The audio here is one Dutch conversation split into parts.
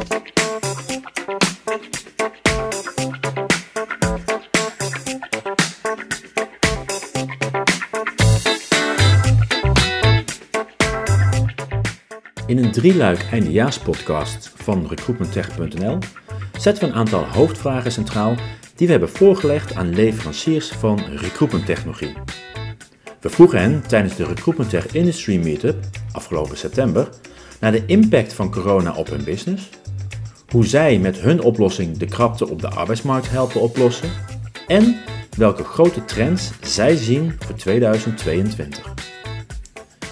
In een drieluik eindejaarspodcast van recruitmenttech.nl zetten we een aantal hoofdvragen centraal die we hebben voorgelegd aan leveranciers van recruitmenttechnologie. We vroegen hen tijdens de Recruitment Tech Industry Meetup afgelopen september naar de impact van corona op hun business, hoe zij met hun oplossing de krapte op de arbeidsmarkt helpen oplossen en welke grote trends zij zien voor 2022.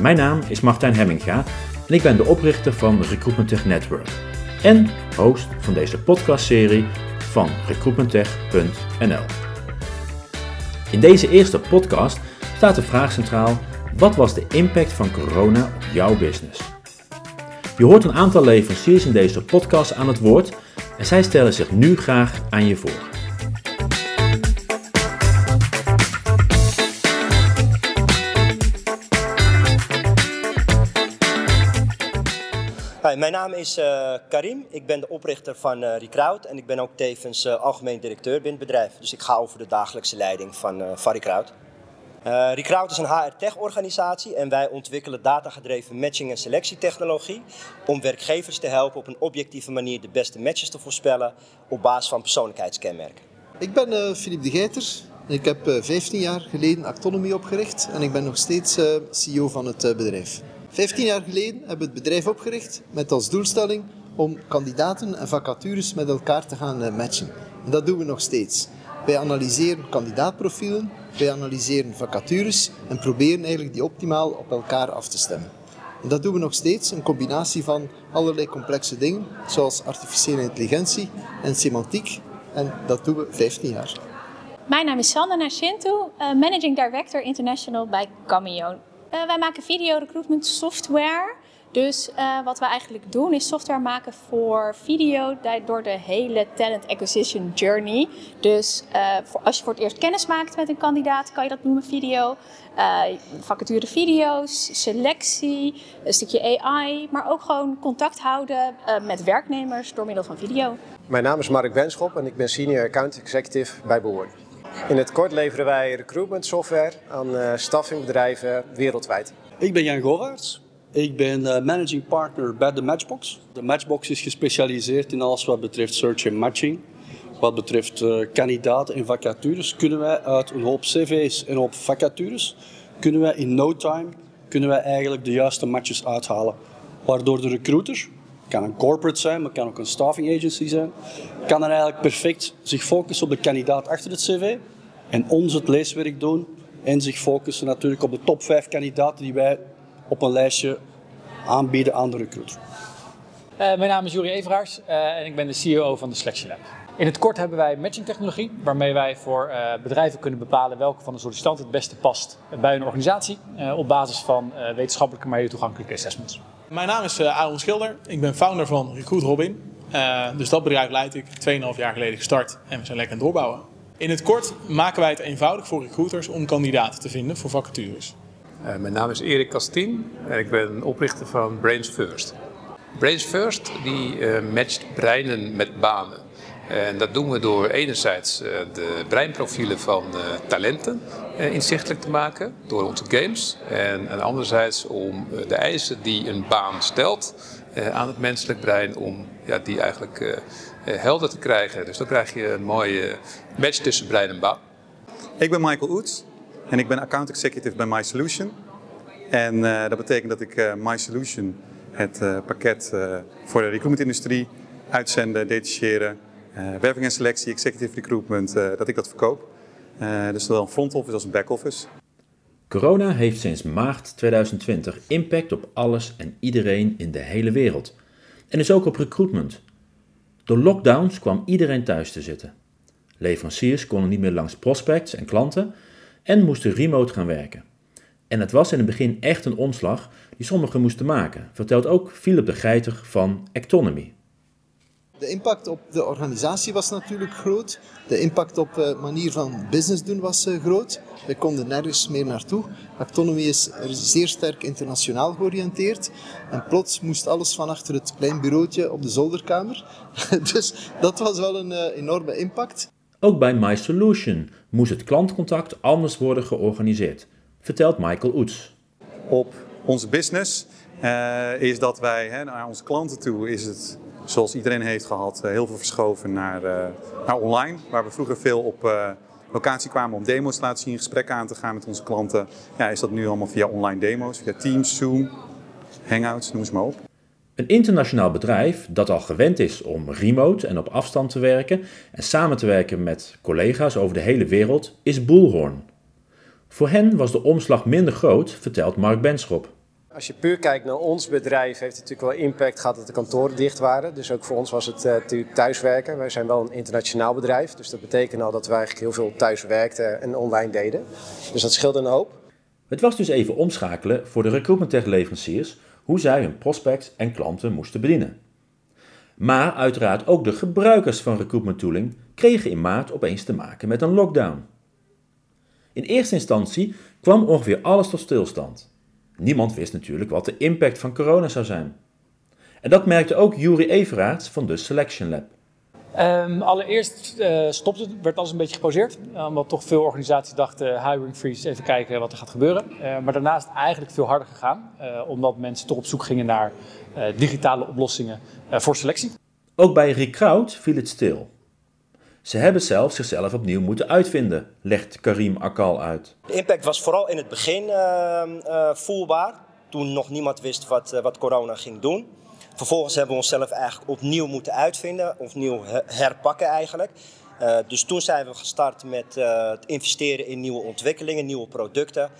Mijn naam is Martijn Hemminga en ik ben de oprichter van Recruitment Tech Network en host van deze podcastserie van recruitmenttech.nl. In deze eerste podcast staat de vraag centraal: wat was de impact van corona op jouw business? Je hoort een aantal leveranciers in deze podcast aan het woord en zij stellen zich nu graag aan je voor. Mijn naam is uh, Karim. Ik ben de oprichter van uh, Recruit en ik ben ook tevens uh, algemeen directeur binnen het bedrijf. Dus ik ga over de dagelijkse leiding van, van. Uh, Recruit is een HR-tech-organisatie en wij ontwikkelen datagedreven matching- en selectietechnologie om werkgevers te helpen op een objectieve manier de beste matches te voorspellen op basis van persoonlijkheidskenmerken. Ik ben uh, Philippe de Geiter. Ik heb uh, 15 jaar geleden Actonomy opgericht en ik ben nog steeds CEO van het bedrijf. 15 jaar geleden hebben we het bedrijf opgericht met als doelstelling om kandidaten en vacatures met elkaar te gaan matchen. En dat doen we nog steeds. Wij analyseren kandidaatprofielen, wij analyseren vacatures en proberen eigenlijk die optimaal op elkaar af te stemmen. En dat doen we nog steeds, een combinatie van allerlei complexe dingen, zoals artificiële intelligentie en semantiek. En dat doen we 15 jaar. Mijn naam is Sandra Nascintu, uh, Managing Director International bij Cameo. Uh, wij maken video recruitment software dus uh, wat we eigenlijk doen is software maken voor video door de hele talent acquisition journey. Dus uh, voor, als je voor het eerst kennis maakt met een kandidaat, kan je dat noemen video. Uh, vacature video's, selectie, een stukje AI, maar ook gewoon contact houden met werknemers door middel van video. Mijn naam is Mark Benschop en ik ben Senior Account Executive bij Behoorn. In het kort leveren wij recruitment software aan staffingbedrijven wereldwijd. Ik ben Jan Govaerts. Ik ben uh, managing partner bij de Matchbox. De Matchbox is gespecialiseerd in alles wat betreft search en matching. Wat betreft uh, kandidaten en vacatures kunnen wij uit een hoop cv's en een hoop vacatures kunnen wij in no time kunnen wij eigenlijk de juiste matches uithalen. Waardoor de recruiter, kan een corporate zijn, maar kan ook een staffing agency zijn, kan er eigenlijk perfect zich focussen op de kandidaat achter het cv en ons het leeswerk doen en zich focussen natuurlijk op de top 5 kandidaten die wij op een lijstje aanbieden aan de recruiter. Uh, mijn naam is Juri Everaars uh, en ik ben de CEO van de Selection Lab. In het kort hebben wij matching technologie, waarmee wij voor uh, bedrijven kunnen bepalen welke van de sollicitanten het beste past bij een organisatie op basis van wetenschappelijke maar toegankelijke assessments. Mijn naam is Aaron Schilder, ik ben founder van Recruit Robin. dus dat bedrijf leid ik 2,5 jaar geleden gestart en we zijn lekker aan het doorbouwen. In het kort maken wij het eenvoudig voor recruiters om kandidaten te vinden voor vacatures. Uh, mijn naam is Erik Kastien en ik ben oprichter van Brains First. Brains First die uh, matcht breinen met banen. En dat doen we door enerzijds uh, de breinprofielen van talenten inzichtelijk te maken door onze games. En, en anderzijds om de eisen die een baan stelt aan het menselijk brein, om ja, die eigenlijk helder te krijgen. Dus dan krijg je een mooie match tussen brein en baan. Ik ben Michael Oets. En ik ben account executive bij MySolution. En uh, dat betekent dat ik uh, MySolution, het uh, pakket voor de recruitmentindustrie, uitzenden, detacheren, werving en selectie, executive recruitment, dat ik dat verkoop. dus zowel een front office als een back office. Corona heeft sinds maart 2020 impact op alles en iedereen in de hele wereld. En dus ook op recruitment. Door lockdowns kwam iedereen thuis te zitten. Leveranciers konden niet meer langs prospects en klanten en moesten remote gaan werken. En het was in het begin echt een omslag die sommigen moesten maken, vertelt ook Philip de Geiter van Actonomy. De impact op de organisatie was natuurlijk groot. De impact op de manier van business doen was groot. We konden nergens meer naartoe. Actonomy is zeer sterk internationaal georiënteerd. En plots moest alles van achter het klein bureautje op de zolderkamer. dus dat was wel een enorme impact. Ook bij MySolution moest het klantcontact anders worden georganiseerd, vertelt Michael Oets. Op onze business uh, is dat wij hè, naar onze klanten toe is het, zoals iedereen heeft gehad, uh, heel veel verschoven naar, uh, naar online. Waar we vroeger veel op locatie kwamen om demo's te laten zien, gesprekken aan te gaan met onze klanten. Ja, is dat nu allemaal via online demo's, via Teams, Zoom, Hangouts, noem ze maar op. Een internationaal bedrijf dat al gewend is om remote en op afstand te werken en samen te werken met collega's over de hele wereld is Bullhorn. Voor hen was de omslag minder groot, vertelt Mark Benschop. Als je puur kijkt naar ons bedrijf, heeft het natuurlijk wel impact gehad dat de kantoren dicht waren. Dus ook voor ons was het uh, natuurlijk thuiswerken. Wij zijn wel een internationaal bedrijf, dus dat betekent al dat we eigenlijk heel veel thuis werkten en online deden. Dus dat scheelde een hoop. Het was dus even omschakelen voor de recruitment leveranciers hoe zij hun prospects en klanten moesten bedienen. Maar uiteraard ook de gebruikers van recruitment tooling kregen in maart opeens te maken met een lockdown. In eerste instantie kwam ongeveer alles tot stilstand. Niemand wist natuurlijk wat de impact van corona zou zijn. En dat merkte ook Juri Everaerts van de Selection Lab. Um, allereerst uh, stopte het, werd alles een beetje gepauzeerd. Uh, omdat toch veel organisaties dachten, hiring freeze, even kijken wat er gaat gebeuren. Uh, maar daarna is het eigenlijk veel harder gegaan. omdat mensen toch op zoek gingen naar digitale oplossingen voor selectie. Ook bij Recruit viel het stil. Ze hebben zelf zichzelf opnieuw moeten uitvinden, legt Karim Akal uit. De impact was vooral in het begin ehm, voelbaar. Toen nog niemand wist wat, wat corona ging doen. Vervolgens hebben we onszelf eigenlijk opnieuw moeten uitvinden, opnieuw herpakken eigenlijk. Uh, dus toen zijn we gestart met uh, het investeren in nieuwe ontwikkelingen, nieuwe producten.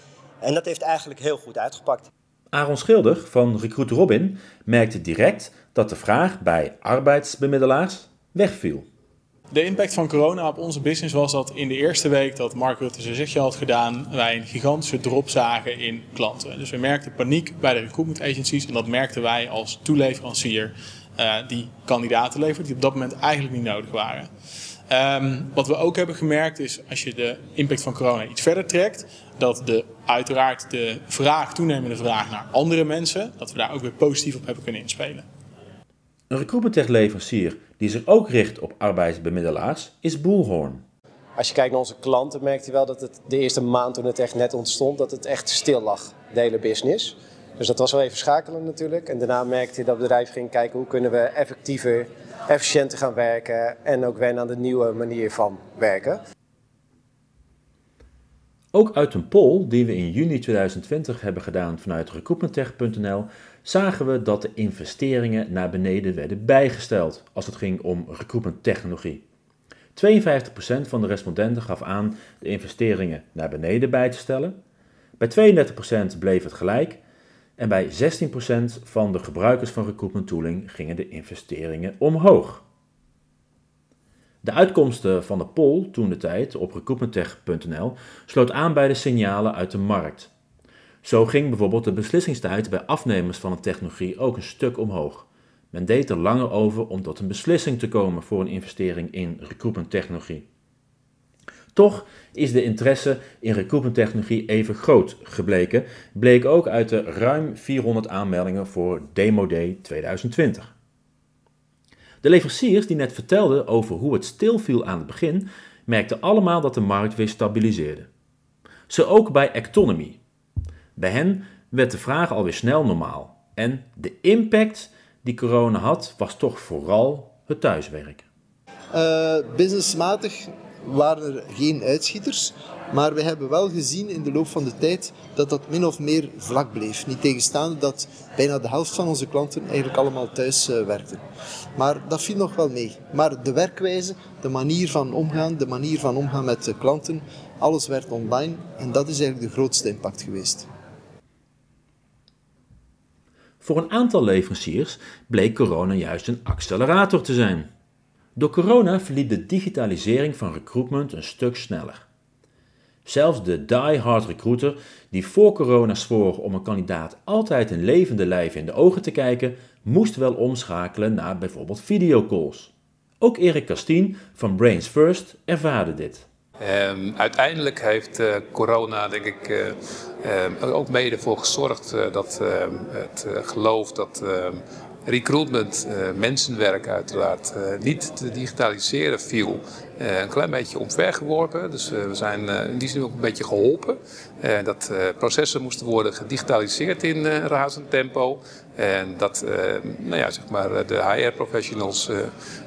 En dat heeft eigenlijk heel goed uitgepakt. Aaron Schilder van Recruit Robin merkte direct dat de vraag bij arbeidsbemiddelaars wegviel. De impact van corona op onze business was dat in de eerste week dat Mark Rutte zijn zegje had gedaan, wij een gigantische drop zagen in klanten. Dus we merkten paniek bij de recruitment agencies en dat merkten wij als toeleverancier uh, die kandidaten levert die op dat moment eigenlijk niet nodig waren. Um, wat we ook hebben gemerkt is, als je de impact van corona iets verder trekt, dat de, uiteraard de vraag, toenemende vraag naar andere mensen, dat we daar ook weer positief op hebben kunnen inspelen. Een recruitment leverancier die zich ook richt op arbeidsbemiddelaars is Bullhorn. Als je kijkt naar onze klanten, merkt je wel dat het de eerste maand toen het echt net ontstond, dat het echt stil lag, de hele business. Dus dat was wel even schakelen natuurlijk. En daarna merkte je dat het bedrijf ging kijken hoe kunnen we effectiever, efficiënter gaan werken en ook wennen aan de nieuwe manier van werken. Ook uit een poll die we in juni 2020 hebben gedaan vanuit recruitmenttech.nl zagen we dat de investeringen naar beneden werden bijgesteld als het ging om recruitment technologie. 52% van de respondenten gaf aan de investeringen naar beneden bij te stellen. Bij 32% bleef het gelijk. En bij 16% van de gebruikers van recruitment tooling gingen de investeringen omhoog. De uitkomsten van de poll toen de tijd op recruitmenttech.nl sloot aan bij de signalen uit de markt. Zo ging bijvoorbeeld de beslissingstijd bij afnemers van een technologie ook een stuk omhoog. Men deed er langer over om tot een beslissing te komen voor een investering in recruitment technologie. Toch is de interesse in recruitment technologie even groot gebleken, bleek ook uit de ruim 400 aanmeldingen voor Demo Day 2020. De leveranciers die net vertelden over hoe het stilviel aan het begin, merkten allemaal dat de markt weer stabiliseerde. Zo ook bij Actonomy, bij hen werd de vraag alweer snel normaal. En de impact die corona had, was toch vooral het thuiswerken. Uh, businessmatig waren er geen uitschieters. Maar we hebben wel gezien in de loop van de tijd dat dat min of meer vlak bleef. Niet tegenstaande dat bijna de helft van onze klanten eigenlijk allemaal thuis uh, werkten. Maar dat viel nog wel mee. Maar de werkwijze, de manier van omgaan, de manier van omgaan met de klanten, alles werd online. En dat is eigenlijk de grootste impact geweest. Voor een aantal leveranciers bleek corona juist een accelerator te zijn. Door corona verliep de digitalisering van recruitment een stuk sneller. Zelfs de die-hard recruiter, die voor corona zwoer om een kandidaat altijd een levende lijf in de ogen te kijken, moest wel omschakelen naar bijvoorbeeld videocalls. Ook Erik Castien van Brains First ervaarde dit. Um, uiteindelijk heeft uh, corona, denk ik, uh, uh, ook mede voor gezorgd dat ehm, het geloof dat ehm, recruitment, mensenwerk uiteraard, niet te digitaliseren viel, een klein beetje omvergeworpen. Dus we zijn in die zin ook een beetje geholpen. dat processen moesten worden gedigitaliseerd in razend tempo. En dat nou ja, zeg maar, de HR-professionals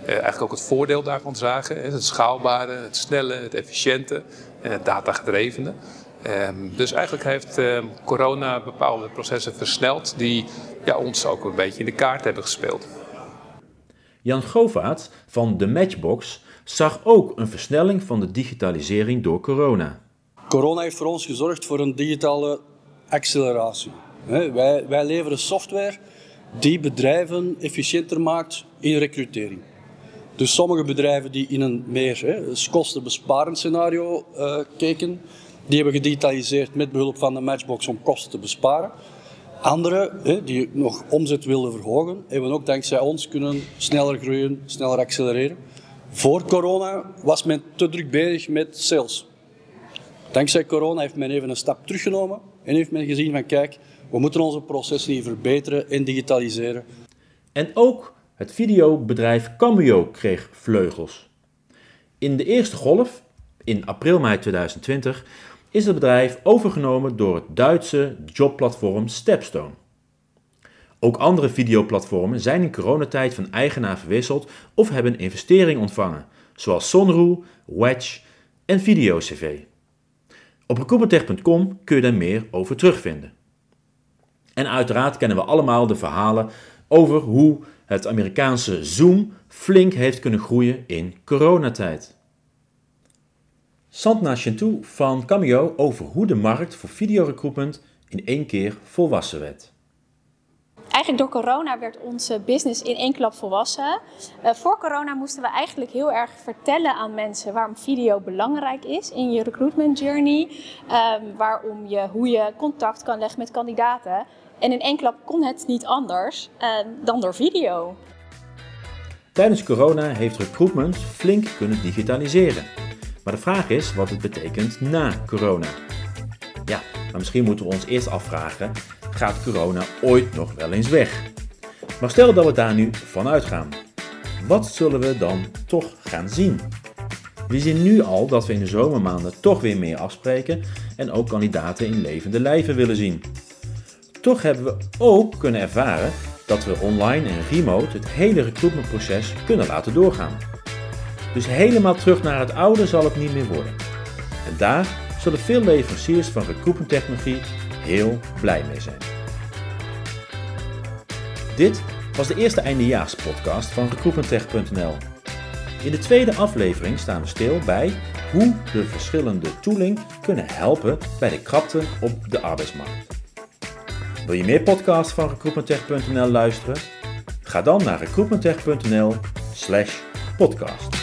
eigenlijk ook het voordeel daarvan zagen. Het schaalbare, het snelle, het efficiënte en het datagedrevene. Ehm, dus eigenlijk heeft ehm, corona bepaalde processen versneld die ja, ons ook een beetje in de kaart hebben gespeeld. Jan Govaert van de Matchbox zag ook een versnelling van de digitalisering door corona. Corona heeft voor ons gezorgd voor een digitale acceleratie. Wij, wij leveren software die bedrijven efficiënter maakt in recrutering. Dus sommige bedrijven die in een meer hè, kostenbesparend scenario uh, keken, die hebben gedigitaliseerd met behulp van de Matchbox om kosten te besparen. Anderen hè, die nog omzet wilden verhogen, hebben ook dankzij ons kunnen sneller groeien, sneller accelereren. Voor corona was men te druk bezig met sales. Dankzij corona heeft men even een stap teruggenomen en heeft men gezien van kijk, we moeten onze processen hier verbeteren en digitaliseren. En ook het videobedrijf Cameo kreeg vleugels. In de eerste golf, in april-mei 2020, is het bedrijf overgenomen door het Duitse jobplatform Stepstone. Ook andere videoplatformen zijn in coronatijd van eigenaar verwisseld of hebben investering ontvangen, zoals Sonru, Wedge en VideoCV. Op recruitmentech.com kun je daar meer over terugvinden. En uiteraard kennen we allemaal de verhalen over hoe het Amerikaanse Zoom flink heeft kunnen groeien in coronatijd. Santna Chintu van Cameo over hoe de markt voor videorecruitment in één keer volwassen werd. Eigenlijk door corona werd onze business in één klap volwassen. Uh, voor corona moesten we eigenlijk heel erg vertellen aan mensen waarom video belangrijk is in je recruitment journey. Um, waarom je, hoe je contact kan leggen met kandidaten. En in één klap kon het niet anders uh, dan door video. Tijdens corona heeft recruitment flink kunnen digitaliseren. Maar de vraag is wat het betekent na corona. Ja, maar misschien moeten we ons eerst afvragen: gaat corona ooit nog wel eens weg? Maar stel dat we daar nu van uitgaan. Wat zullen we dan toch gaan zien? We zien nu al dat we in de zomermaanden toch weer meer afspreken en ook kandidaten in levende lijven willen zien. Toch hebben we ook kunnen ervaren dat we online en remote het hele recruitmentproces kunnen laten doorgaan. Dus helemaal terug naar het oude zal het niet meer worden. En daar zullen veel leveranciers van recruitmenttechnologie heel blij mee zijn. Dit was de eerste eindejaarspodcast van recruitmenttech.nl. In de tweede aflevering staan we stil bij hoe de verschillende tooling kunnen helpen bij de krapte op de arbeidsmarkt. Wil je meer podcasts van recruitmenttech.nl luisteren? Ga dan naar recruitmenttech.nl slash podcast.